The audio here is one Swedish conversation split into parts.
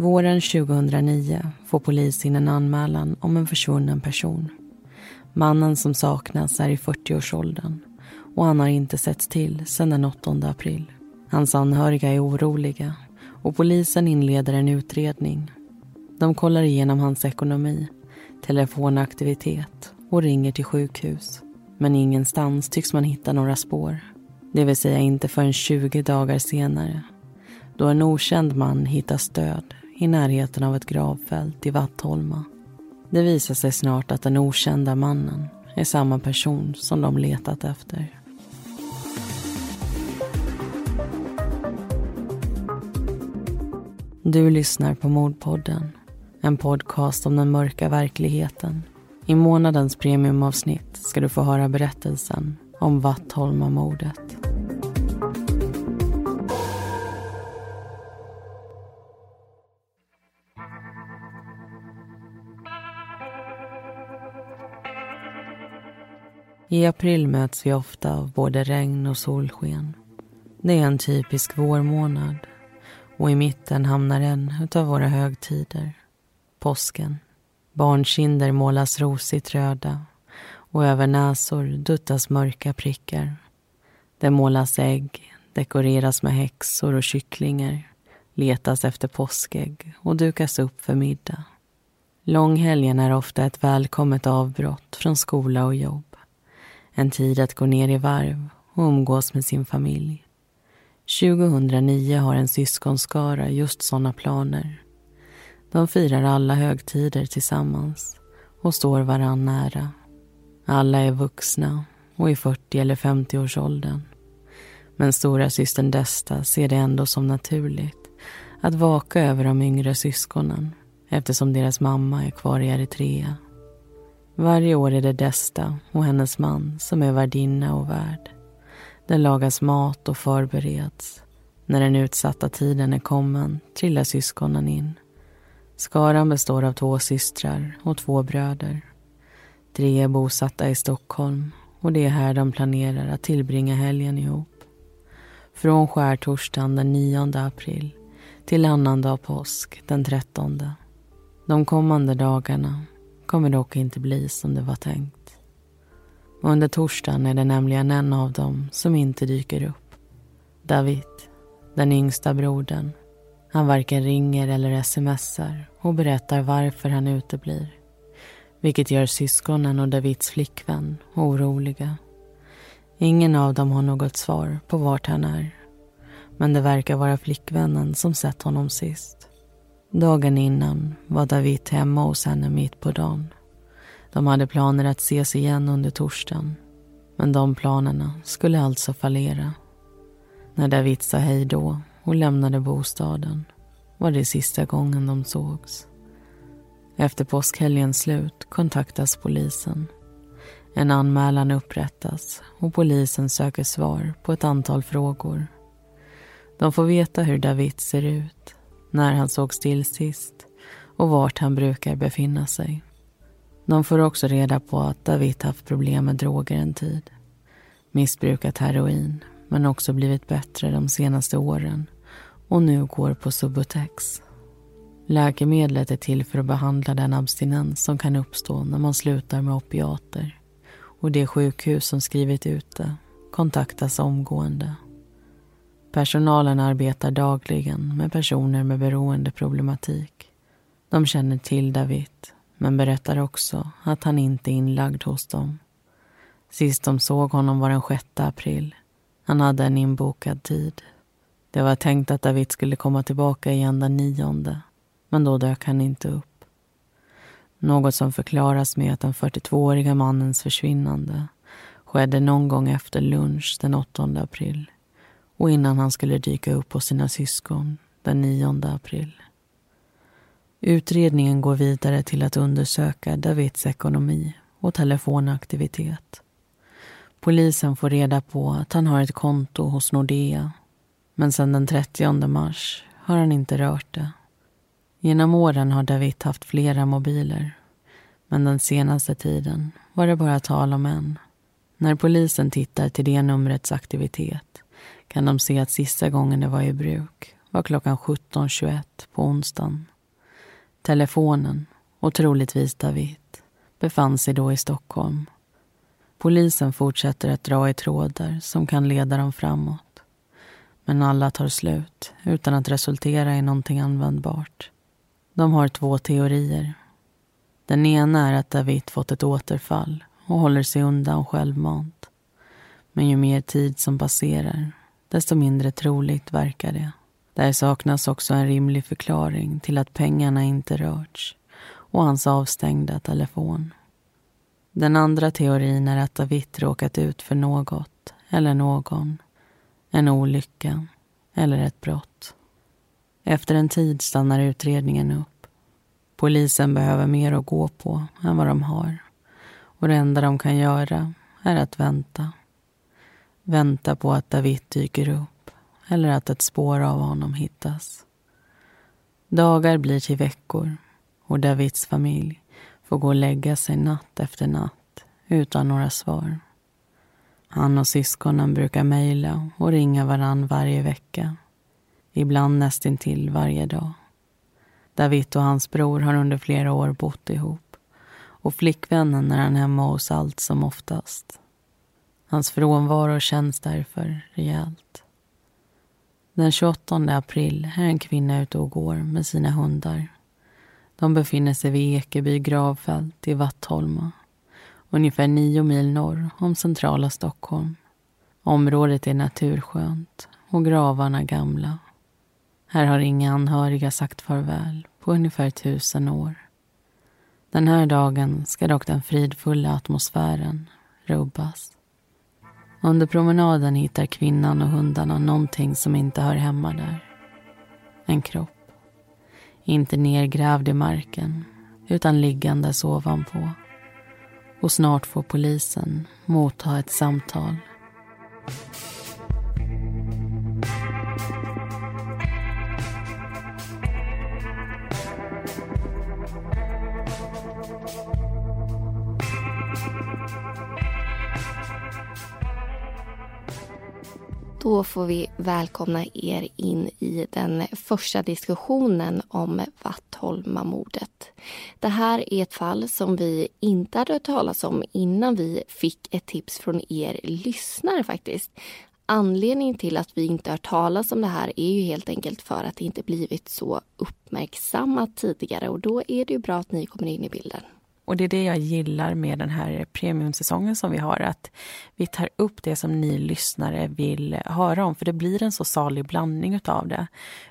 Våren 2009 får polis in en anmälan om en försvunnen person. Mannen som saknas är i 40-årsåldern och han har inte setts till sedan den 8 april. Hans anhöriga är oroliga och polisen inleder en utredning. De kollar igenom hans ekonomi, telefonaktivitet och ringer till sjukhus. Men ingenstans tycks man hitta några spår. Det vill säga inte förrän 20 dagar senare då en okänd man hittas död i närheten av ett gravfält i Vattholma. Det visar sig snart att den okända mannen är samma person som de letat efter. Du lyssnar på Mordpodden, en podcast om den mörka verkligheten. I månadens premiumavsnitt ska du få höra berättelsen om Vattholma-mordet. I april möts vi ofta av både regn och solsken. Det är en typisk vårmånad och i mitten hamnar en av våra högtider, påsken. Barnkinder målas rosigt röda och över näsor duttas mörka prickar. Det målas ägg, dekoreras med häxor och kycklingar, letas efter påskägg och dukas upp för middag. Långhelgen är ofta ett välkommet avbrott från skola och jobb. En tid att gå ner i varv och umgås med sin familj. 2009 har en syskonskara just sådana planer. De firar alla högtider tillsammans och står varann nära. Alla är vuxna och i 40 eller 50-årsåldern. Men stora systern Desta ser det ändå som naturligt att vaka över de yngre syskonen eftersom deras mamma är kvar i Eritrea. Varje år är det Desta och hennes man som är värdinna och värd. Det lagas mat och förbereds. När den utsatta tiden är kommen trillar syskonen in. Skaran består av två systrar och två bröder. Tre är bosatta i Stockholm och det är här de planerar att tillbringa helgen ihop. Från skärtorsdagen den 9 april till annandag påsk den 13. De kommande dagarna kommer dock inte bli som det var tänkt. Under torsdagen är det nämligen en av dem som inte dyker upp. David, den yngsta brodern. Han varken ringer eller smsar och berättar varför han uteblir. Vilket gör syskonen och Davids flickvän oroliga. Ingen av dem har något svar på vart han är. Men det verkar vara flickvännen som sett honom sist. Dagen innan var David hemma hos henne mitt på dagen. De hade planer att ses igen under torsdagen. Men de planerna skulle alltså fallera. När David sa hej då och lämnade bostaden var det sista gången de sågs. Efter påskhelgens slut kontaktas polisen. En anmälan upprättas och polisen söker svar på ett antal frågor. De får veta hur David ser ut när han sågs till sist och vart han brukar befinna sig. De får också reda på att David haft problem med droger en tid. Missbrukat heroin, men också blivit bättre de senaste åren och nu går på Subutex. Läkemedlet är till för att behandla den abstinens som kan uppstå när man slutar med opiater och det sjukhus som skrivit ut det kontaktas omgående. Personalen arbetar dagligen med personer med beroendeproblematik. De känner till David, men berättar också att han inte är inlagd hos dem. Sist de såg honom var den 6 april. Han hade en inbokad tid. Det var tänkt att David skulle komma tillbaka igen den nionde, men då dök han inte upp. Något som förklaras med att den 42-åriga mannens försvinnande skedde någon gång efter lunch den 8 april och innan han skulle dyka upp hos sina syskon den 9 april. Utredningen går vidare till att undersöka Davids ekonomi och telefonaktivitet. Polisen får reda på att han har ett konto hos Nordea men sedan den 30 mars har han inte rört det. Genom åren har David haft flera mobiler men den senaste tiden var det bara tal om en. När polisen tittar till det numrets aktivitet kan de se att sista gången det var i bruk var klockan 17.21 på onsdagen. Telefonen, och troligtvis David, befann sig då i Stockholm. Polisen fortsätter att dra i trådar som kan leda dem framåt. Men alla tar slut utan att resultera i någonting användbart. De har två teorier. Den ena är att David fått ett återfall och håller sig undan självmant. Men ju mer tid som passerar, desto mindre troligt verkar det. Där saknas också en rimlig förklaring till att pengarna inte rörts och hans avstängda telefon. Den andra teorin är att David råkat ut för något eller någon. En olycka eller ett brott. Efter en tid stannar utredningen upp. Polisen behöver mer att gå på än vad de har. Och det enda de kan göra är att vänta väntar på att David dyker upp eller att ett spår av honom hittas. Dagar blir till veckor och Davids familj får gå och lägga sig natt efter natt utan några svar. Han och syskonen brukar mejla och ringa varann varje vecka. Ibland nästintill varje dag. David och hans bror har under flera år bott ihop och flickvännen är han hemma hos allt som oftast. Hans frånvaro känns därför rejält. Den 28 april är en kvinna ute och går med sina hundar. De befinner sig vid Ekeby gravfält i Vattholma ungefär nio mil norr om centrala Stockholm. Området är naturskönt och gravarna gamla. Här har inga anhöriga sagt farväl på ungefär tusen år. Den här dagen ska dock den fridfulla atmosfären rubbas. Under promenaden hittar kvinnan och hundarna någonting som inte hör hemma där. En kropp. Inte nergrävd i marken, utan liggandes ovanpå. Och snart får polisen motta ett samtal. Då får vi välkomna er in i den första diskussionen om Vattholmamordet. Det här är ett fall som vi inte hade hört talas om innan vi fick ett tips från er lyssnare faktiskt. Anledningen till att vi inte hört talas om det här är ju helt enkelt för att det inte blivit så uppmärksammat tidigare och då är det ju bra att ni kommer in i bilden. Och det är det jag gillar med den här premiumsäsongen som vi har, att vi tar upp det som ni lyssnare vill höra om, för det blir en så salig blandning utav det.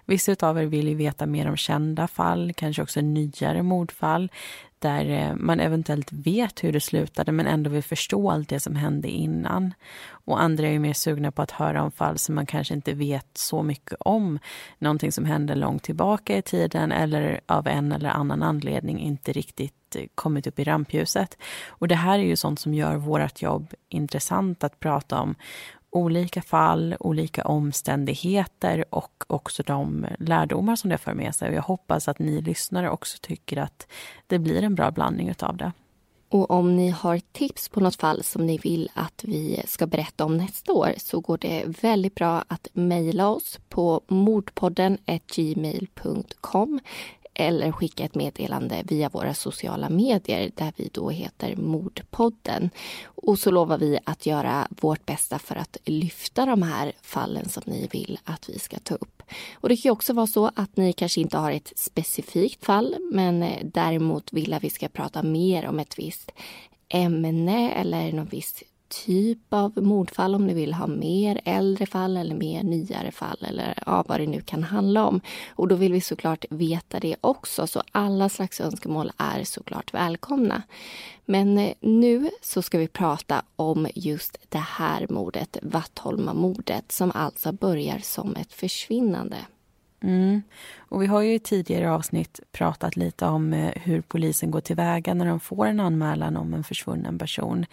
Vissa av er vill ju veta mer om kända fall, kanske också nyare mordfall, där eh, man eventuellt vet hur det slutade men ändå vill förstå allt det som hände innan. Och andra är ju mer sugna på att höra om fall som man kanske inte vet så mycket om. Någonting som hände långt tillbaka i tiden eller av en eller annan anledning inte riktigt Eh, kommit upp i rampljuset. Och det här är ju sånt som gör vårt jobb intressant att prata om olika fall, olika omständigheter och också de lärdomar som det för med sig. Och jag hoppas att ni lyssnare också tycker att det blir en bra blandning utav det. Och om ni har tips på något fall som ni vill att vi ska berätta om nästa år så går det väldigt bra att mejla oss på mordpodden gmail.com eller skicka ett meddelande via våra sociala medier där vi då heter Mordpodden. Och så lovar vi att göra vårt bästa för att lyfta de här fallen som ni vill att vi ska ta upp. Och det kan också vara så att ni kanske inte har ett specifikt fall men eh, däremot vill att vi ska prata mer om ett visst ämne eller någon viss typ av mordfall om ni vill ha mer äldre fall eller mer nyare fall eller ja, vad det nu kan handla om. Och då vill vi såklart veta det också så alla slags önskemål är såklart välkomna. Men eh, nu så ska vi prata om just det här mordet, Vattholmamordet som alltså börjar som ett försvinnande. Mm. Och vi har ju i tidigare avsnitt pratat lite om eh, hur polisen går tillväga när de får en anmälan om en försvunnen person.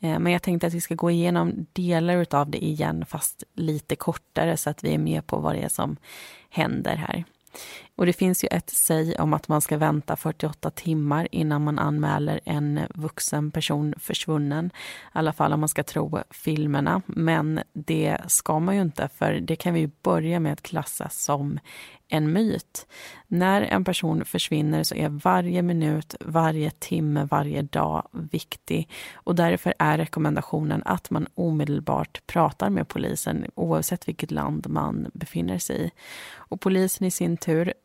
Eh, men jag tänkte att vi ska gå igenom delar av det igen fast lite kortare så att vi är med på vad det är som händer här. Och det finns ju ett säg om att man ska vänta 48 timmar innan man anmäler en vuxen person försvunnen. I alla fall om man ska tro filmerna. Men det ska man ju inte för det kan vi börja med att klassa som en myt. När en person försvinner så är varje minut, varje timme, varje dag viktig. Och därför är rekommendationen att man omedelbart pratar med polisen oavsett vilket land man befinner sig i. Och polisen i sin tur,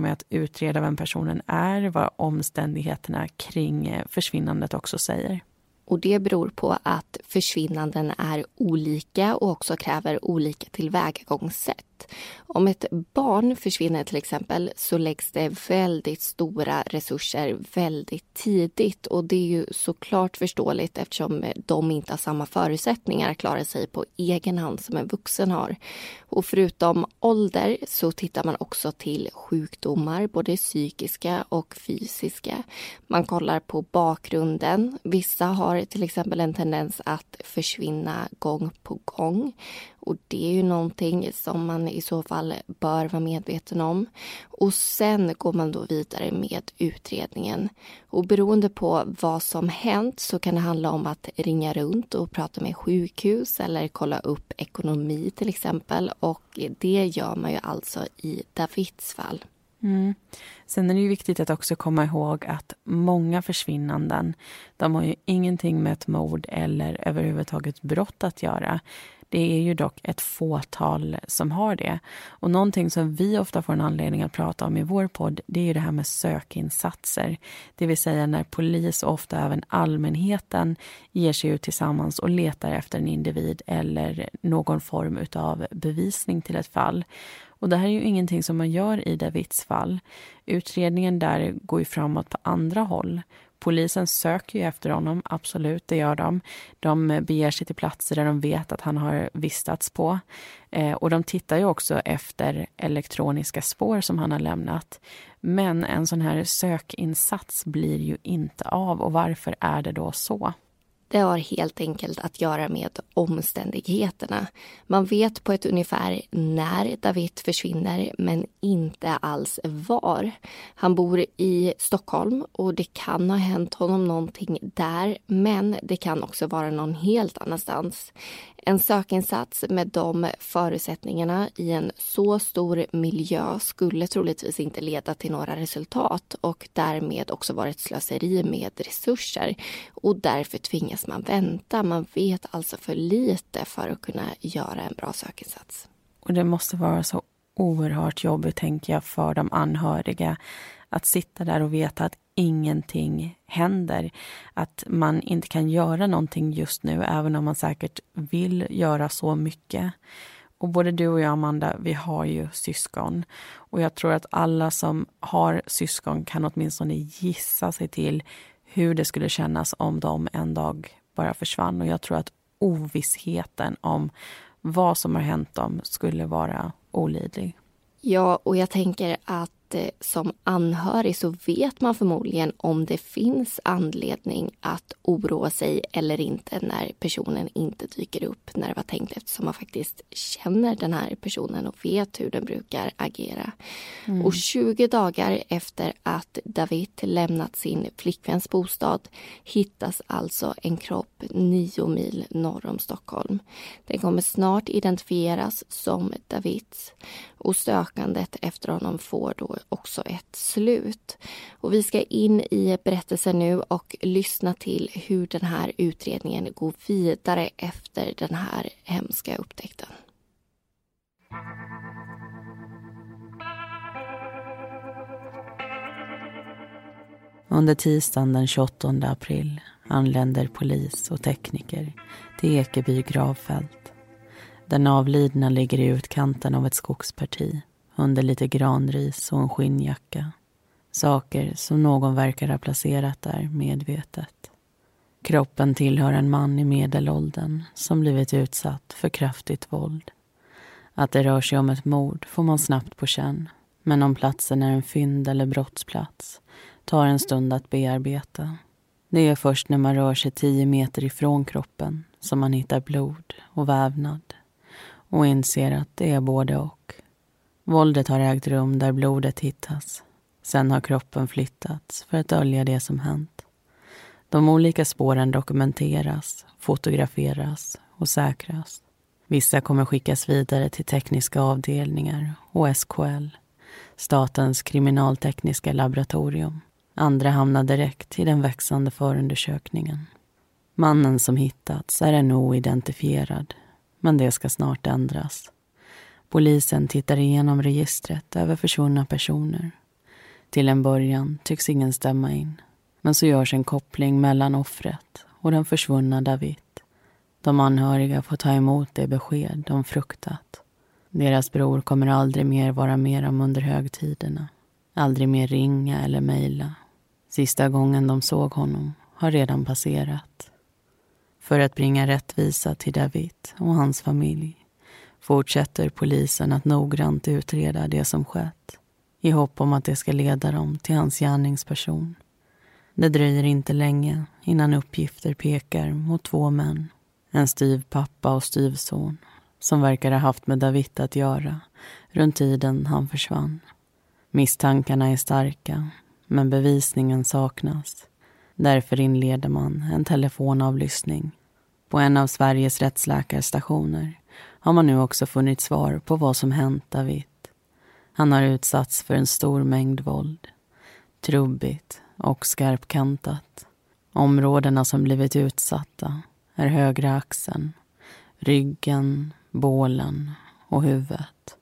med att utreda vem personen är, vad omständigheterna kring eh, försvinnandet också säger. Och det beror på att försvinnanden är olika och också kräver olika tillvägagångssätt. Om ett barn försvinner till exempel så läggs det väldigt stora resurser väldigt tidigt och det är ju såklart förståeligt eftersom de inte har samma förutsättningar att klara sig på egen hand som en vuxen har. Och förutom ålder så tittar man också till sjukdomar, både psykiska och fysiska. Man kollar på bakgrunden. Vissa har till exempel en tendens att försvinna gång på gång. Och det är ju någonting som man i så fall bör vara medveten om. Och sen går man då vidare med utredningen. Och beroende på vad som hänt så kan det handla om att ringa runt och prata med sjukhus eller kolla upp ekonomi till exempel. Och det gör man ju alltså i Davids fall. Mm. Sen är det ju viktigt att också komma ihåg att många försvinnanden, de har ju ingenting med ett mord eller överhuvudtaget brott att göra. Det är ju dock ett fåtal som har det. Och någonting som vi ofta får en anledning att prata om i vår podd, det är ju det här med sökinsatser. Det vill säga när polis och ofta även allmänheten ger sig ut tillsammans och letar efter en individ eller någon form av bevisning till ett fall. Och det här är ju ingenting som man gör i Davids fall. Utredningen där går ju framåt på andra håll. Polisen söker ju efter honom, absolut, det gör de. De beger sig till platser där de vet att han har vistats på. Eh, och de tittar ju också efter elektroniska spår som han har lämnat. Men en sån här sökinsats blir ju inte av och varför är det då så? Det har helt enkelt att göra med omständigheterna. Man vet på ett ungefär när David försvinner men inte alls var. Han bor i Stockholm och det kan ha hänt honom någonting där men det kan också vara någon helt annanstans. En sökinsats med de förutsättningarna i en så stor miljö skulle troligtvis inte leda till några resultat och därmed också vara ett slöseri med resurser. Och därför tvingas man vänta. Man vet alltså för lite för att kunna göra en bra sökinsats. Och det måste vara så oerhört jobbigt, tänker jag, för de anhöriga att sitta där och veta att ingenting händer. Att man inte kan göra någonting just nu, även om man säkert vill göra så mycket. Och både du och jag, Amanda, vi har ju syskon. Och jag tror att alla som har syskon kan åtminstone gissa sig till hur det skulle kännas om de en dag bara försvann. Och jag tror att ovissheten om vad som har hänt dem skulle vara olidlig. Ja, och jag tänker att Eh, som anhörig så vet man förmodligen om det finns anledning att oroa sig eller inte när personen inte dyker upp när det var tänkt eftersom man faktiskt känner den här personen och vet hur den brukar agera. Mm. Och 20 dagar efter att David lämnat sin flickväns bostad hittas alltså en kropp nio mil norr om Stockholm. Den kommer snart identifieras som Davids och sökandet efter honom får då också ett slut. Och vi ska in i berättelsen nu och lyssna till hur den här utredningen går vidare efter den här hemska upptäckten. Under tisdagen den 28 april anländer polis och tekniker till Ekeby gravfält. Den avlidna ligger i utkanten av ett skogsparti under lite granris och en skinnjacka. Saker som någon verkar ha placerat där medvetet. Kroppen tillhör en man i medelåldern som blivit utsatt för kraftigt våld. Att det rör sig om ett mord får man snabbt på känn. Men om platsen är en fynd eller brottsplats tar en stund att bearbeta. Det är först när man rör sig tio meter ifrån kroppen som man hittar blod och vävnad och inser att det är både och. Våldet har ägt rum där blodet hittas. Sen har kroppen flyttats för att dölja det som hänt. De olika spåren dokumenteras, fotograferas och säkras. Vissa kommer skickas vidare till tekniska avdelningar och SKL, Statens kriminaltekniska laboratorium. Andra hamnar direkt i den växande förundersökningen. Mannen som hittats är ännu oidentifierad, men det ska snart ändras. Polisen tittar igenom registret över försvunna personer. Till en början tycks ingen stämma in, men så görs en koppling mellan offret och den försvunna David. De anhöriga får ta emot det besked de fruktat. Deras bror kommer aldrig mer vara med dem under högtiderna. Aldrig mer ringa eller mejla. Sista gången de såg honom har redan passerat. För att bringa rättvisa till David och hans familj fortsätter polisen att noggrant utreda det som skett i hopp om att det ska leda dem till hans gärningsperson. Det dröjer inte länge innan uppgifter pekar mot två män. En styvpappa och styvson som verkar ha haft med David att göra runt tiden han försvann. Misstankarna är starka, men bevisningen saknas. Därför inleder man en telefonavlyssning. På en av Sveriges rättsläkarstationer har man nu också funnit svar på vad som hänt David. Han har utsatts för en stor mängd våld. Trubbigt och skarpkantat. Områdena som blivit utsatta är högra axeln, ryggen, bålen och huvudet.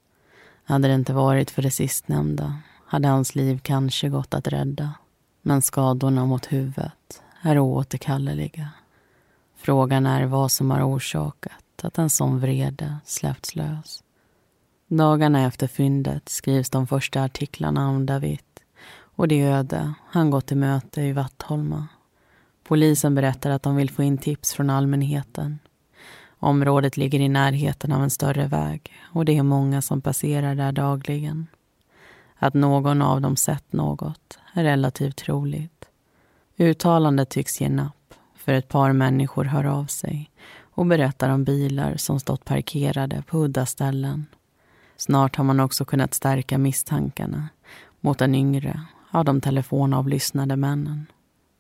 Hade det inte varit för det sistnämnda hade hans liv kanske gått att rädda. Men skadorna mot huvudet är oåterkalleliga. Frågan är vad som har orsakat att en sån vrede släppts lös. Dagarna efter fyndet skrivs de första artiklarna om David och det öde han gått till möte i Vattholma. Polisen berättar att de vill få in tips från allmänheten. Området ligger i närheten av en större väg och det är många som passerar där dagligen. Att någon av dem sett något är relativt troligt. Uttalandet tycks ge napp, för ett par människor hör av sig och berättar om bilar som stått parkerade på udda ställen. Snart har man också kunnat stärka misstankarna mot den yngre av de telefonavlyssnade männen.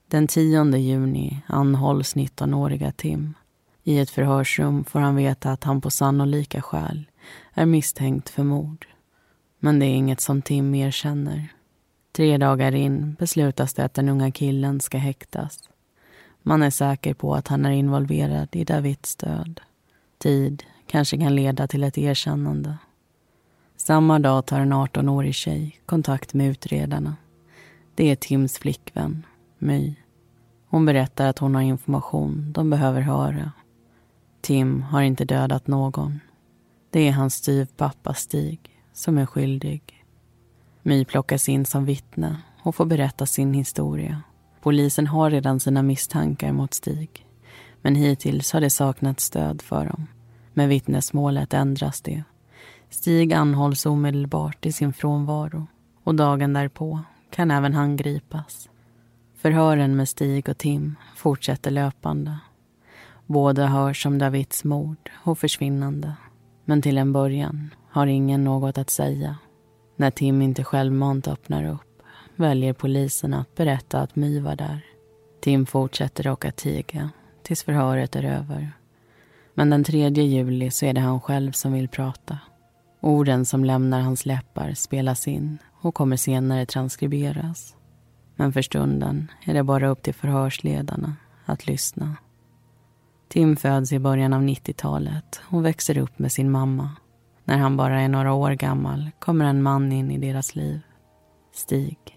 Den 10 juni anhålls 19-åriga Tim. I ett förhörsrum får han veta att han på sannolika skäl är misstänkt för mord. Men det är inget som Tim erkänner. Tre dagar in beslutas det att den unga killen ska häktas. Man är säker på att han är involverad i Davids död. Tid kanske kan leda till ett erkännande. Samma dag tar en 18-årig tjej kontakt med utredarna. Det är Tims flickvän, My. Hon berättar att hon har information de behöver höra. Tim har inte dödat någon. Det är hans styvpappa Stig som är skyldig. My plockas in som vittne och får berätta sin historia. Polisen har redan sina misstankar mot Stig. Men hittills har det saknats stöd för dem. Med vittnesmålet ändras det. Stig anhålls omedelbart i sin frånvaro och dagen därpå kan även han gripas. Förhören med Stig och Tim fortsätter löpande. Båda hörs om Davids mord och försvinnande. Men till en början har ingen något att säga. När Tim inte självmant öppnar upp väljer polisen att berätta att My var där. Tim fortsätter dock att tiga tills förhöret är över. Men den 3 juli så är det han själv som vill prata. Orden som lämnar hans läppar spelas in och kommer senare transkriberas. Men för stunden är det bara upp till förhörsledarna att lyssna. Tim föds i början av 90-talet och växer upp med sin mamma. När han bara är några år gammal kommer en man in i deras liv. Stig.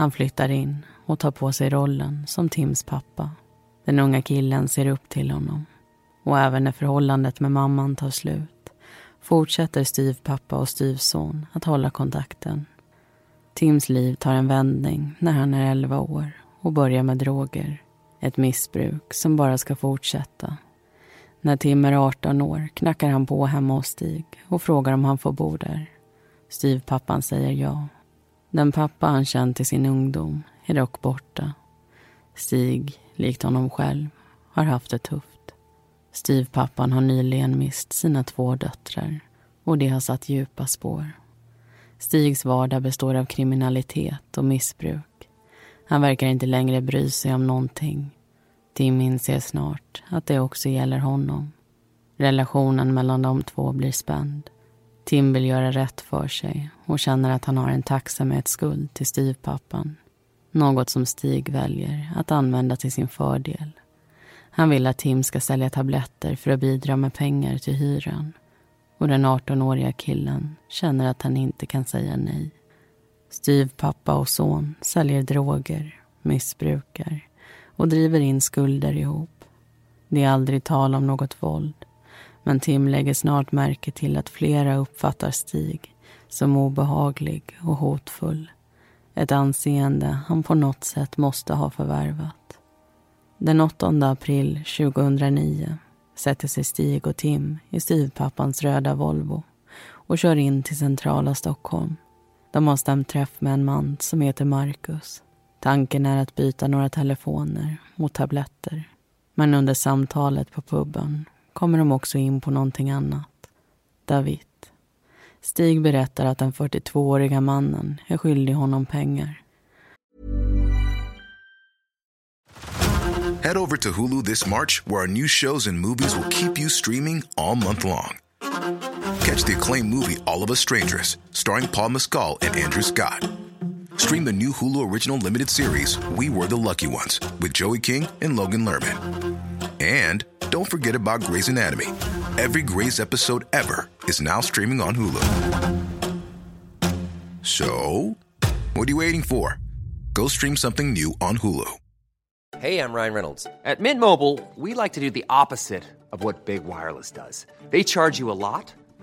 Han flyttar in och tar på sig rollen som Tims pappa. Den unga killen ser upp till honom. Och även när förhållandet med mamman tar slut fortsätter styvpappa och styvson att hålla kontakten. Tims liv tar en vändning när han är 11 år och börjar med droger. Ett missbruk som bara ska fortsätta. När Tim är 18 år knackar han på hemma hos Stig och frågar om han får bo där. Styvpappan säger ja. Den pappa han känt i sin ungdom är dock borta. Stig, likt honom själv, har haft det tufft. Styvpappan har nyligen mist sina två döttrar och det har satt djupa spår. Stigs vardag består av kriminalitet och missbruk. Han verkar inte längre bry sig om någonting. Tim inser snart att det också gäller honom. Relationen mellan de två blir spänd. Tim vill göra rätt för sig och känner att han har en tacksamhetsskuld till styvpappan. Något som Stig väljer att använda till sin fördel. Han vill att Tim ska sälja tabletter för att bidra med pengar till hyran. Och den 18-åriga killen känner att han inte kan säga nej. Styvpappa och son säljer droger, missbrukar och driver in skulder ihop. Det är aldrig tal om något våld. Men Tim lägger snart märke till att flera uppfattar Stig som obehaglig och hotfull. Ett anseende han på något sätt måste ha förvärvat. Den 8 april 2009 sätter sig Stig och Tim i styvpappans röda Volvo och kör in till centrala Stockholm. De har stämt träff med en man som heter Marcus. Tanken är att byta några telefoner mot tabletter. Men under samtalet på puben kommer de också in på någonting annat. David. Stig berättar att den 42-åriga mannen är skyldig honom pengar. Head over to Hulu this March where our new shows and movies will keep you streaming all month long. Catch the acclaimed movie All of Us Strangers starring Paul Mescal and Andrew Scott. Stream the new Hulu original limited series We Were the Lucky Ones with Joey King and Logan Lerman. And don't forget about Grey's Anatomy. Every Grey's episode ever is now streaming on Hulu. So, what are you waiting for? Go stream something new on Hulu. Hey, I'm Ryan Reynolds. At Mint Mobile, we like to do the opposite of what Big Wireless does. They charge you a lot,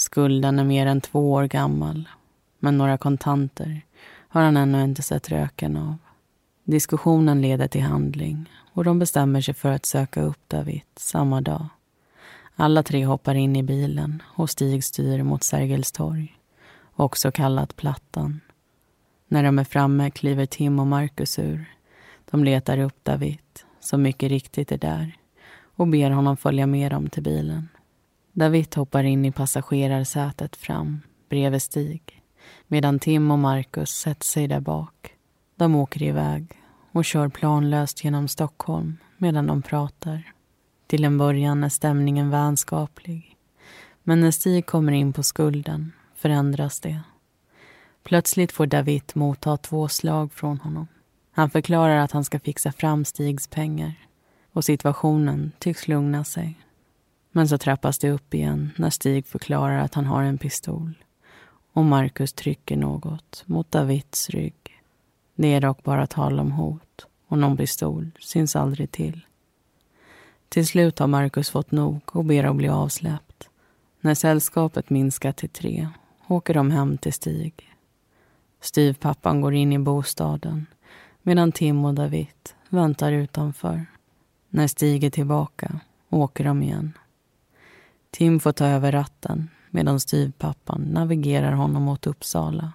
Skulden är mer än två år gammal. Men några kontanter har han ännu inte sett röken av. Diskussionen leder till handling och de bestämmer sig för att söka upp David samma dag. Alla tre hoppar in i bilen och Stig styr mot Sergels torg, också kallat Plattan. När de är framme kliver Tim och Marcus ur. De letar upp David, som mycket riktigt är där och ber honom följa med dem till bilen. David hoppar in i passagerarsätet fram, bredvid Stig medan Tim och Marcus sätter sig där bak. De åker iväg och kör planlöst genom Stockholm medan de pratar. Till en början är stämningen vänskaplig. Men när Stig kommer in på skulden förändras det. Plötsligt får David motta två slag från honom. Han förklarar att han ska fixa fram Stigs pengar och situationen tycks lugna sig. Men så trappas det upp igen när Stig förklarar att han har en pistol och Marcus trycker något mot Davids rygg. Det är dock bara tal om hot och någon pistol syns aldrig till. Till slut har Marcus fått nog och ber att bli avsläppt. När sällskapet minskar till tre åker de hem till Stig. Styvpappan går in i bostaden medan Tim och David väntar utanför. När Stig är tillbaka åker de igen. Tim får ta över ratten medan styvpappan navigerar honom mot Uppsala.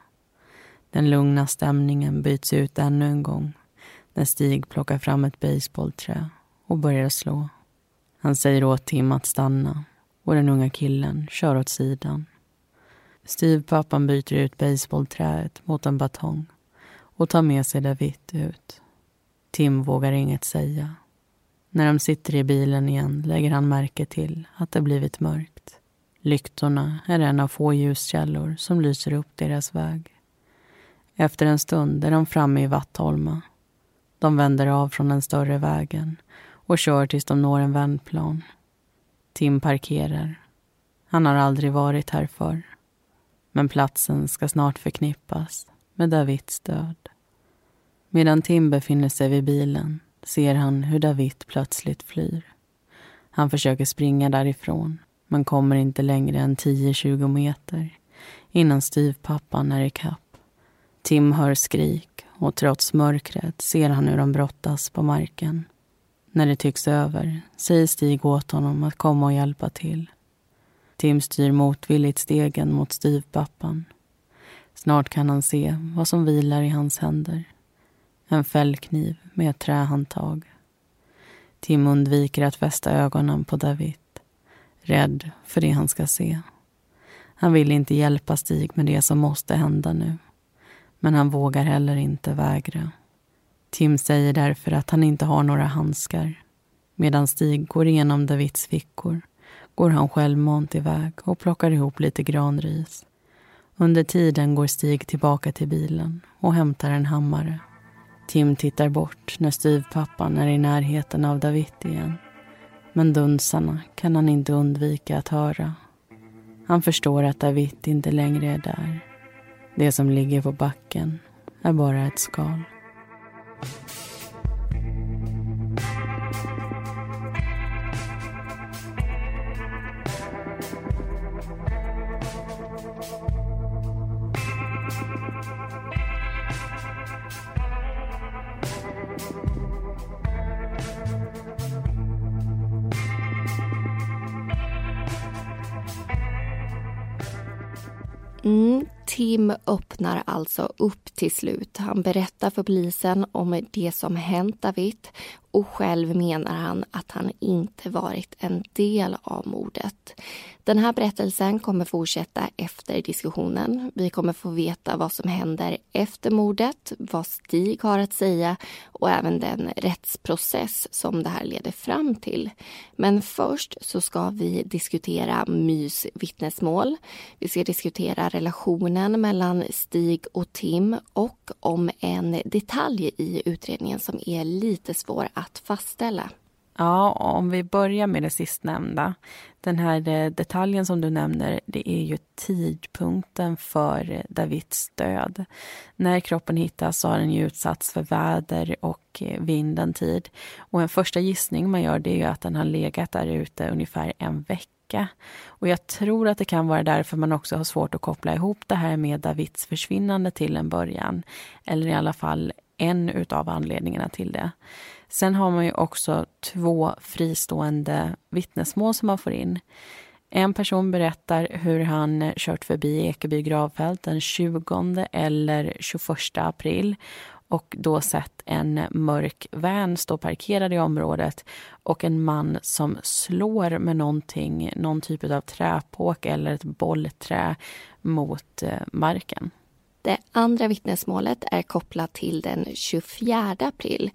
Den lugna stämningen byts ut ännu en gång när Stig plockar fram ett baseballträ och börjar slå. Han säger åt Tim att stanna och den unga killen kör åt sidan. Styvpappan byter ut baseballträet mot en batong och tar med sig David ut. Tim vågar inget säga. När de sitter i bilen igen lägger han märke till att det blivit mörkt. Lyktorna är en av få ljuskällor som lyser upp deras väg. Efter en stund är de framme i Vattholma. De vänder av från den större vägen och kör tills de når en vändplan. Tim parkerar. Han har aldrig varit här förr. Men platsen ska snart förknippas med Davids död. Medan Tim befinner sig vid bilen ser han hur David plötsligt flyr. Han försöker springa därifrån men kommer inte längre än 10-20 meter innan styvpappan är ikapp. Tim hör skrik och trots mörkret ser han hur de brottas på marken. När det tycks över säger Stig åt honom att komma och hjälpa till. Tim styr motvilligt stegen mot styvpappan. Snart kan han se vad som vilar i hans händer. En fällkniv med ett trähandtag. Tim undviker att fästa ögonen på David, rädd för det han ska se. Han vill inte hjälpa Stig med det som måste hända nu. Men han vågar heller inte vägra. Tim säger därför att han inte har några handskar. Medan Stig går igenom Davids fickor går han självmant iväg och plockar ihop lite granris. Under tiden går Stig tillbaka till bilen och hämtar en hammare. Tim tittar bort när styvpappan är i närheten av David igen. Men dunsarna kan han inte undvika att höra. Han förstår att David inte längre är där. Det som ligger på backen är bara ett skal. Mm, Tim öppnar alltså upp till slut. Han berättar för polisen om det som hänt David och själv menar han att han inte varit en del av mordet. Den här berättelsen kommer fortsätta efter diskussionen. Vi kommer få veta vad som händer efter mordet, vad Stig har att säga och även den rättsprocess som det här leder fram till. Men först så ska vi diskutera Mys vittnesmål. Vi ska diskutera relationen mellan Stig och Tim och om en detalj i utredningen som är lite svår att fastställa. Ja, om vi börjar med det sistnämnda. Den här eh, detaljen som du nämner, det är ju tidpunkten för eh, Davids död. När kroppen hittas så har den ju utsatts för väder och eh, vind en tid. Och en första gissning man gör det är ju att den har legat där ute ungefär en vecka. Och jag tror att det kan vara därför man också har svårt att koppla ihop det här med Davids försvinnande till en början. Eller i alla fall en utav anledningarna till det. Sen har man ju också två fristående vittnesmål som man får in. En person berättar hur han kört förbi Ekeby gravfält den 20 eller 21 april och då sett en mörk van stå parkerad i området och en man som slår med någonting, någon typ av träpåk eller ett bollträ mot eh, marken. Det andra vittnesmålet är kopplat till den 24 april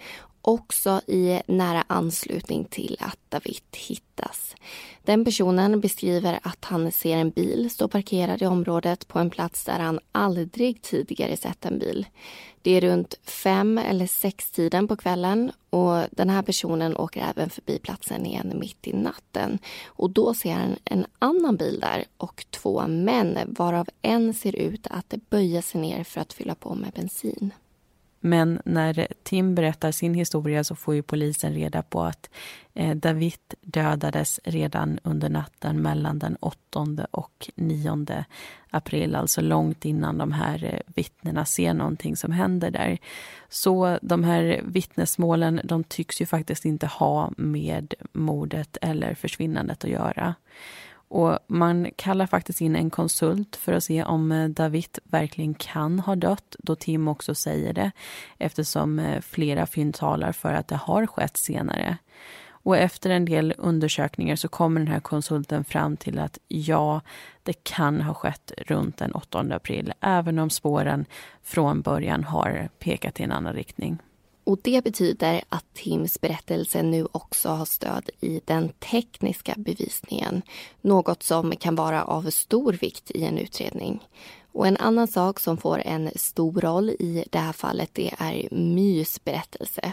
också i nära anslutning till att David hittas. Den personen beskriver att han ser en bil stå parkerad i området på en plats där han aldrig tidigare sett en bil. Det är runt fem eller sex tiden på kvällen och den här personen åker även förbi platsen igen mitt i natten. Och då ser han en annan bil där och två män varav en ser ut att böja sig ner för att fylla på med bensin. Men när Tim berättar sin historia så får ju polisen reda på att eh, David dödades redan under natten mellan den 8 och 9 april, alltså långt innan de här eh, vittnena ser någonting som händer där. Så de här vittnesmålen de tycks ju faktiskt inte ha med mordet eller försvinnandet att göra. Och man kallar faktiskt in en konsult för att se om eh, David verkligen kan ha dött, då Tim också säger det, eftersom eh, flera fynd talar för att det har skett senare. Och efter en del undersökningar så kommer den här konsulten fram till att ja, det kan ha skett runt den 8 april, även om spåren från början har pekat i en annan riktning. Och det betyder att Tims berättelse nu också har stöd i den tekniska bevisningen. Något som kan vara av stor vikt i en utredning. Och en annan sak som får en stor roll i det här fallet det är Mys berättelse.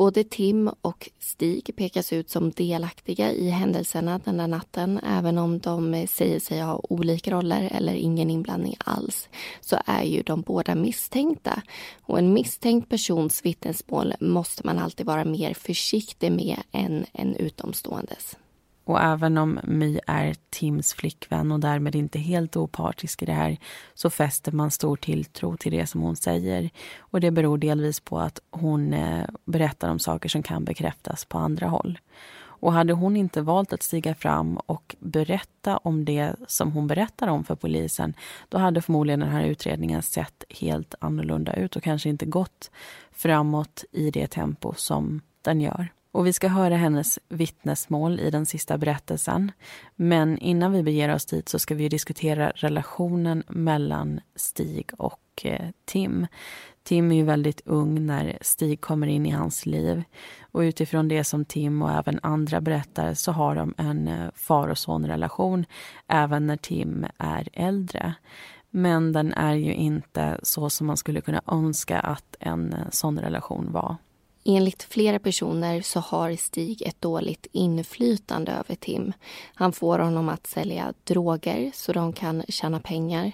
Både Tim och Stig pekas ut som delaktiga i händelserna den där natten. Även om de eh, säger sig ha olika roller eller ingen inblandning alls så är ju de båda misstänkta. Och en misstänkt persons vittnesmål måste man alltid vara mer försiktig med än en utomståendes. Och även om My är Tims flickvän och därmed inte helt opartisk i det här så fäster man stor tilltro till det som hon säger. Och det beror delvis på att hon eh, berättar om saker som kan bekräftas på andra håll. Och hade hon inte valt att stiga fram och berätta om det som hon berättar om för polisen, då hade förmodligen den här utredningen sett helt annorlunda ut och kanske inte gått framåt i det tempo som den gör. Och vi ska höra hennes vittnesmål i den sista berättelsen. Men innan vi beger oss dit så ska vi diskutera relationen mellan Stig och eh, Tim. Tim är ju väldigt ung när Stig kommer in i hans liv. Och utifrån det som Tim och även andra berättar så har de en eh, far och sonrelation även när Tim är äldre. Men den är ju inte så som man skulle kunna önska att en eh, sån relation var. Enligt flera personer så har Stig ett dåligt inflytande över Tim. Han får honom att sälja droger så de kan tjäna pengar.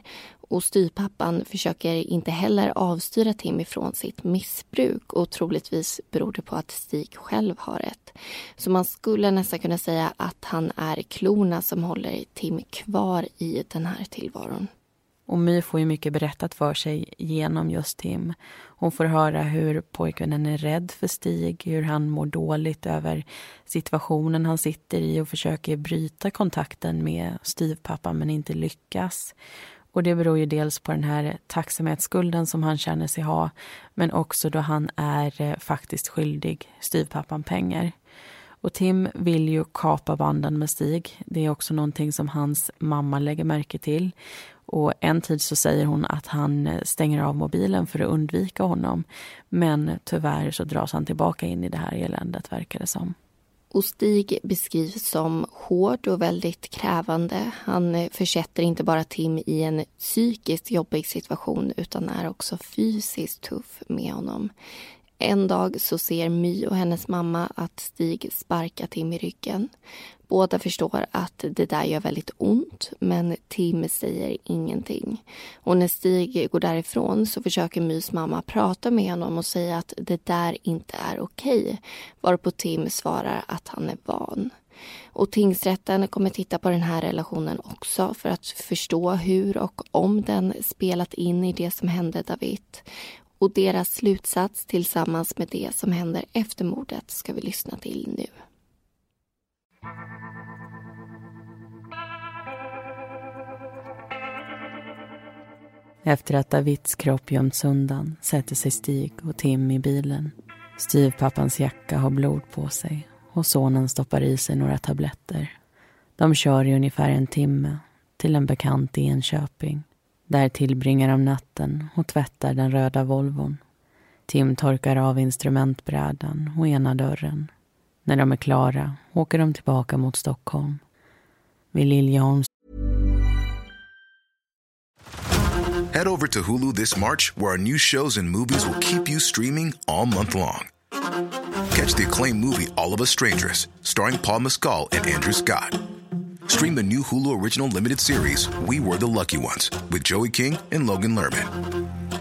Och styrpappan försöker inte heller avstyra Tim ifrån sitt missbruk och troligtvis beror det på att Stig själv har ett. Så man skulle nästan kunna säga att han är klorna som håller Tim kvar i den här tillvaron. Och My får ju mycket berättat för sig genom just Tim. Hon får höra hur pojkvännen är rädd för Stig, hur han mår dåligt över situationen han sitter i och försöker bryta kontakten med styvpappan men inte lyckas. Och det beror ju dels på den här tacksamhetsskulden som han känner sig ha men också då han är eh, faktiskt skyldig styvpappan pengar. Och Tim vill ju kapa banden med Stig. Det är också någonting som hans mamma lägger märke till. Och en tid så säger hon att han eh, stänger av mobilen för att undvika honom. Men tyvärr så dras han tillbaka in i det här eländet verkar det som. Och Stig beskrivs som hård och väldigt krävande. Han eh, försätter inte bara Tim i en psykiskt jobbig situation utan är också fysiskt tuff med honom. En dag så ser My och hennes mamma att Stig sparkar Tim i ryggen. Båda förstår att det där gör väldigt ont men Tim säger ingenting. Och när Stig går därifrån så försöker Mys mamma prata med honom och säga att det där inte är okej. Varpå Tim svarar att han är van. Och tingsrätten kommer titta på den här relationen också för att förstå hur och om den spelat in i det som hände David. Och deras slutsats tillsammans med det som händer efter mordet ska vi lyssna till nu. Efter att Davids kropp gömts undan sätter sig Stig och Tim i bilen. Styvpappans jacka har blod på sig och sonen stoppar i sig några tabletter. De kör i ungefär en timme till en bekant i Enköping. Där tillbringar de natten och tvättar den röda Volvon. Tim torkar av instrumentbrädan och ena dörren. När de är klara åker de tillbaka mot Stockholm. Vid Liljeholms Head over to Hulu this March, where our new shows and movies will keep you streaming all month long. Catch the acclaimed movie All of Us Strangers, starring Paul Mescal and Andrew Scott. Stream the new Hulu original limited series We Were the Lucky Ones with Joey King and Logan Lerman.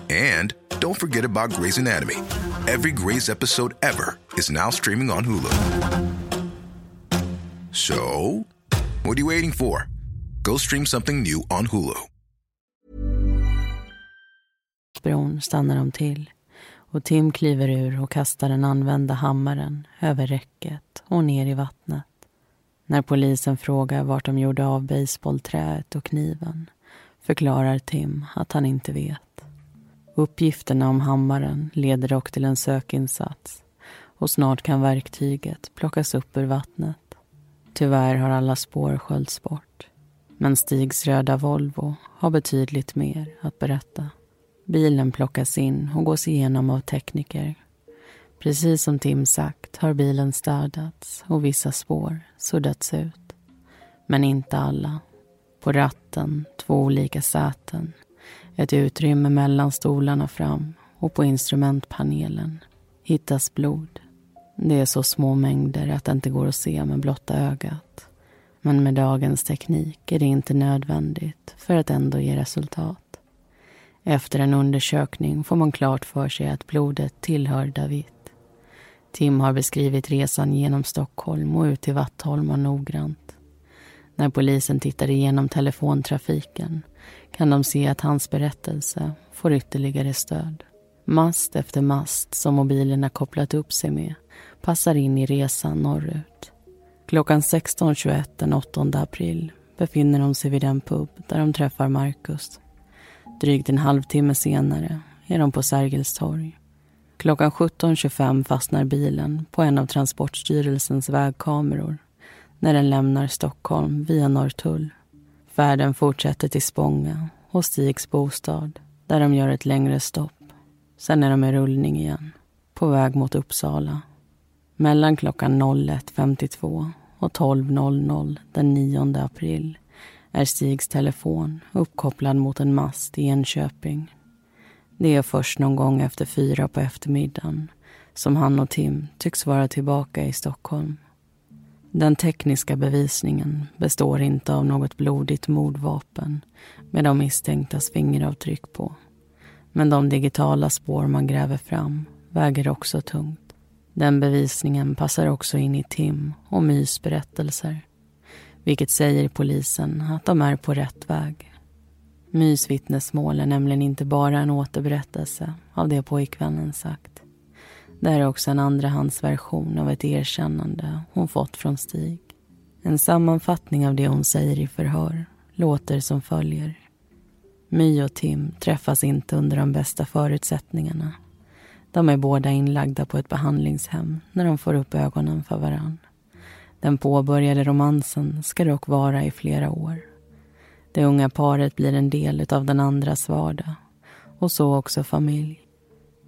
And don't forget about Grey's Anatomy. Every Grey's episode ever is now streaming on Hulu. So, what are you waiting for? Go stream something new on Hulu. bron stannar de till och Tim kliver ur och kastar den använda hammaren över räcket och ner i vattnet. När polisen frågar vart de gjorde av baseballträet och kniven förklarar Tim att han inte vet. Uppgifterna om hammaren leder dock till en sökinsats och snart kan verktyget plockas upp ur vattnet. Tyvärr har alla spår sköljts bort. Men Stigs röda Volvo har betydligt mer att berätta. Bilen plockas in och gås igenom av tekniker. Precis som Tim sagt har bilen städats och vissa spår suddats ut. Men inte alla. På ratten två olika säten, ett utrymme mellan stolarna fram och på instrumentpanelen hittas blod. Det är så små mängder att det inte går att se med blotta ögat. Men med dagens teknik är det inte nödvändigt för att ändå ge resultat. Efter en undersökning får man klart för sig att blodet tillhör David. Tim har beskrivit resan genom Stockholm och ut till Vattholma noggrant. När polisen tittar igenom telefontrafiken kan de se att hans berättelse får ytterligare stöd. Mast efter mast som mobilerna kopplat upp sig med passar in i resan norrut. Klockan 16.21 den 8 april befinner de sig vid den pub där de träffar Marcus. Drygt en halvtimme senare är de på Sergels torg. Klockan 17.25 fastnar bilen på en av Transportstyrelsens vägkameror när den lämnar Stockholm via Norrtull. Färden fortsätter till Spånga och Stigs bostad där de gör ett längre stopp. Sen är de i rullning igen, på väg mot Uppsala. Mellan klockan 01.52 och 12.00 den 9 april är Stigs telefon uppkopplad mot en mast i Enköping. Det är först någon gång efter fyra på eftermiddagen som han och Tim tycks vara tillbaka i Stockholm. Den tekniska bevisningen består inte av något blodigt mordvapen med de misstänktas fingeravtryck på. Men de digitala spår man gräver fram väger också tungt. Den bevisningen passar också in i Tim och Mys berättelser vilket säger polisen att de är på rätt väg. Mys vittnesmål är nämligen inte bara en återberättelse av det pojkvännen sagt. Det här är också en andrahandsversion av ett erkännande hon fått från Stig. En sammanfattning av det hon säger i förhör låter som följer. My och Tim träffas inte under de bästa förutsättningarna. De är båda inlagda på ett behandlingshem när de får upp ögonen för varann. Den påbörjade romansen ska dock vara i flera år. Det unga paret blir en del av den andras vardag och så också familj.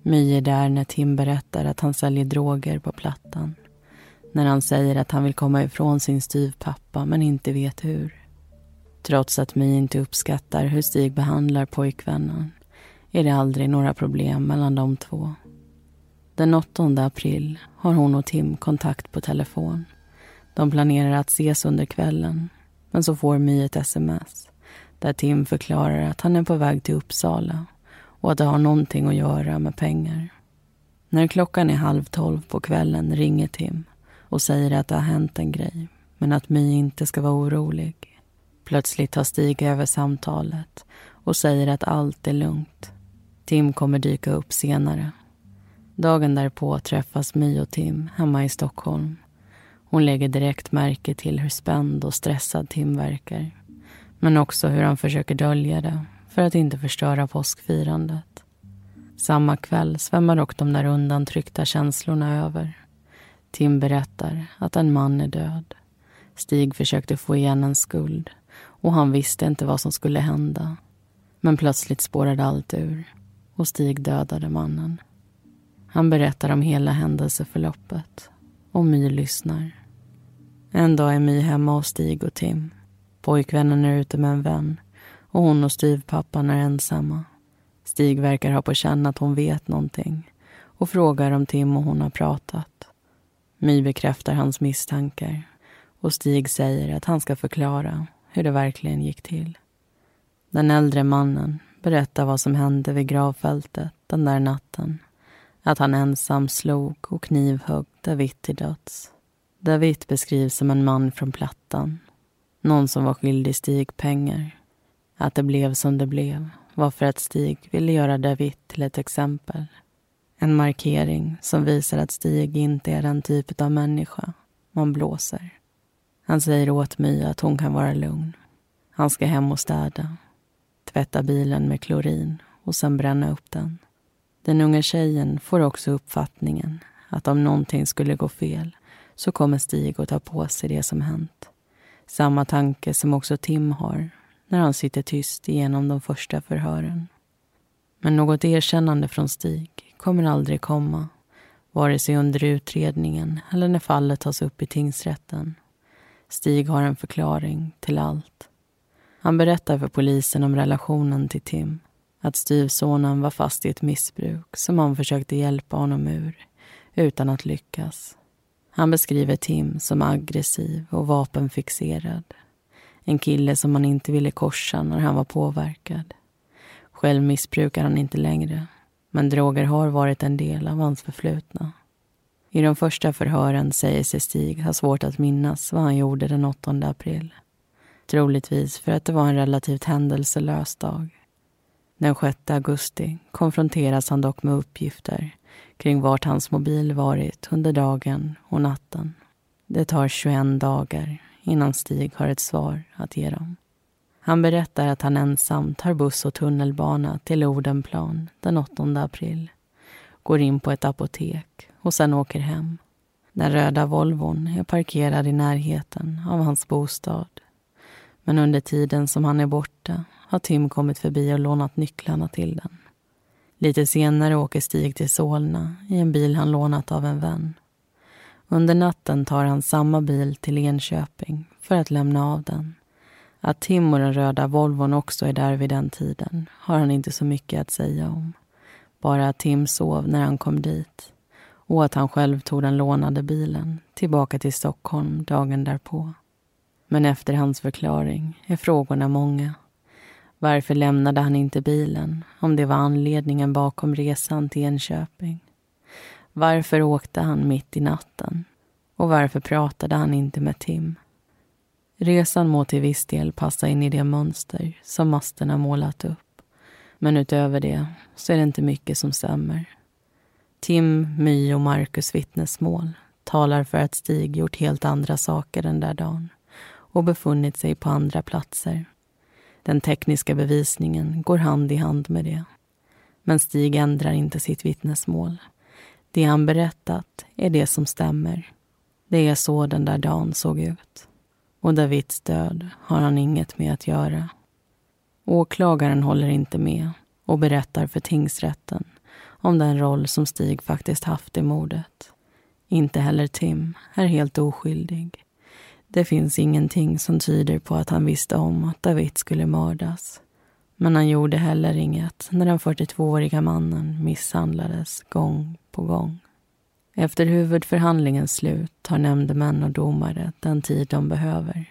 My är där när Tim berättar att han säljer droger på Plattan. När han säger att han vill komma ifrån sin styvpappa men inte vet hur. Trots att My inte uppskattar hur Stig behandlar pojkvännen är det aldrig några problem mellan de två. Den 8 april har hon och Tim kontakt på telefon. De planerar att ses under kvällen. Men så får My ett sms där Tim förklarar att han är på väg till Uppsala och att det har någonting att göra med pengar. När klockan är halv tolv på kvällen ringer Tim och säger att det har hänt en grej men att My inte ska vara orolig. Plötsligt tar Stig över samtalet och säger att allt är lugnt. Tim kommer dyka upp senare. Dagen därpå träffas My och Tim hemma i Stockholm hon lägger direkt märke till hur spänd och stressad Tim verkar. Men också hur han försöker dölja det för att inte förstöra påskfirandet. Samma kväll svämmar dock de där undantryckta känslorna över. Tim berättar att en man är död. Stig försökte få igen en skuld och han visste inte vad som skulle hända. Men plötsligt spårade allt ur och Stig dödade mannen. Han berättar om hela händelseförloppet och My lyssnar. En dag är My hemma hos Stig och Tim. Pojkvännen är ute med en vän och hon och styvpappan är ensamma. Stig verkar ha på känn att hon vet någonting och frågar om Tim och hon har pratat. My bekräftar hans misstankar och Stig säger att han ska förklara hur det verkligen gick till. Den äldre mannen berättar vad som hände vid gravfältet den där natten. Att han ensam slog och knivhögg David till döds. David beskrivs som en man från Plattan. Någon som var skyldig Stig pengar. Att det blev som det blev var för att Stig ville göra David till ett exempel. En markering som visar att Stig inte är den typ av människa man blåser. Han säger åt My att hon kan vara lugn. Han ska hem och städa, tvätta bilen med klorin och sen bränna upp den. Den unga tjejen får också uppfattningen att om någonting skulle gå fel så kommer Stig att ta på sig det som hänt. Samma tanke som också Tim har när han sitter tyst igenom de första förhören. Men något erkännande från Stig kommer aldrig komma vare sig under utredningen eller när fallet tas upp i tingsrätten. Stig har en förklaring till allt. Han berättar för polisen om relationen till Tim. Att styvsonen var fast i ett missbruk som han försökte hjälpa honom ur utan att lyckas. Han beskriver Tim som aggressiv och vapenfixerad. En kille som man inte ville korsa när han var påverkad. Själv missbrukar han inte längre men droger har varit en del av hans förflutna. I de första förhören säger sig Stig ha svårt att minnas vad han gjorde den 8 april. Troligtvis för att det var en relativt händelselös dag. Den 6 augusti konfronteras han dock med uppgifter kring vart hans mobil varit under dagen och natten. Det tar 21 dagar innan Stig har ett svar att ge dem. Han berättar att han ensam tar buss och tunnelbana till Odenplan den 8 april. Går in på ett apotek och sen åker hem. Den röda Volvon är parkerad i närheten av hans bostad. Men under tiden som han är borta har Tim kommit förbi och lånat nycklarna till den. Lite senare åker Stig till Solna i en bil han lånat av en vän. Under natten tar han samma bil till Enköping för att lämna av den. Att Tim och den röda Volvon också är där vid den tiden har han inte så mycket att säga om. Bara att Tim sov när han kom dit och att han själv tog den lånade bilen tillbaka till Stockholm dagen därpå. Men efter hans förklaring är frågorna många. Varför lämnade han inte bilen om det var anledningen bakom resan till Enköping? Varför åkte han mitt i natten? Och varför pratade han inte med Tim? Resan må till viss del passa in i det mönster som masterna målat upp. Men utöver det så är det inte mycket som stämmer. Tim, My och Marcus vittnesmål talar för att Stig gjort helt andra saker den där dagen och befunnit sig på andra platser. Den tekniska bevisningen går hand i hand med det. Men Stig ändrar inte sitt vittnesmål. Det han berättat är det som stämmer. Det är så den där dagen såg ut. Och Davids död har han inget med att göra. Åklagaren håller inte med och berättar för tingsrätten om den roll som Stig faktiskt haft i mordet. Inte heller Tim är helt oskyldig. Det finns ingenting som tyder på att han visste om att David skulle mördas. Men han gjorde heller inget när den 42-åriga mannen misshandlades gång på gång. Efter huvudförhandlingens slut tar nämndemän och domare den tid de behöver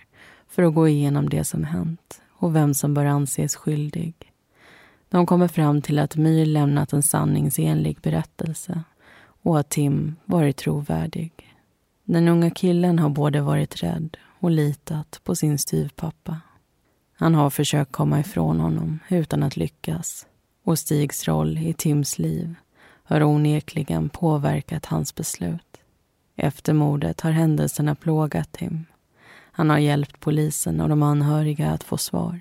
för att gå igenom det som hänt och vem som bör anses skyldig. De kommer fram till att My lämnat en sanningsenlig berättelse och att Tim varit trovärdig. Den unga killen har både varit rädd och litat på sin styvpappa. Han har försökt komma ifrån honom utan att lyckas och Stigs roll i Tims liv har onekligen påverkat hans beslut. Efter mordet har händelserna plågat Tim. Han har hjälpt polisen och de anhöriga att få svar.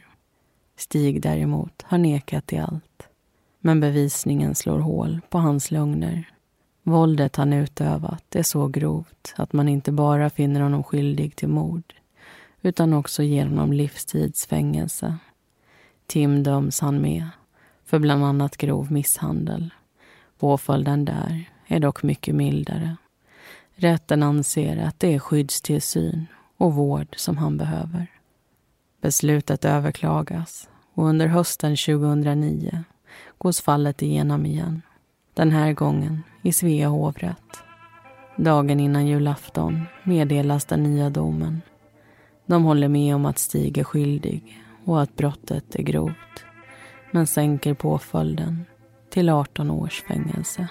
Stig däremot har nekat till allt. Men bevisningen slår hål på hans lögner. Våldet han utövat är så grovt att man inte bara finner honom skyldig till mord utan också ger honom livstidsfängelse. Tim döms han med för bland annat grov misshandel. Påföljden där är dock mycket mildare. Rätten anser att det är skyddstillsyn och vård som han behöver. Beslutet överklagas och under hösten 2009 gås fallet igenom igen. Den här gången i Svea hovrätt. Dagen innan julafton meddelas den nya domen. De håller med om att Stig är skyldig och att brottet är grovt men sänker påföljden till 18 års fängelse.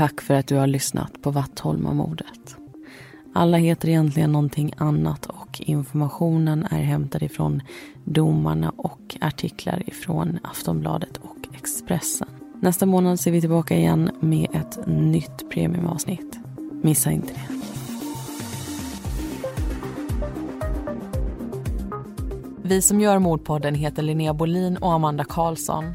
Tack för att du har lyssnat på Vattholmamordet. Alla heter egentligen någonting annat och informationen är hämtad ifrån domarna och artiklar ifrån Aftonbladet och Expressen. Nästa månad ser vi tillbaka igen med ett nytt premiumavsnitt. Missa inte det. Vi som gör Mordpodden heter Linnea Bolin och Amanda Karlsson.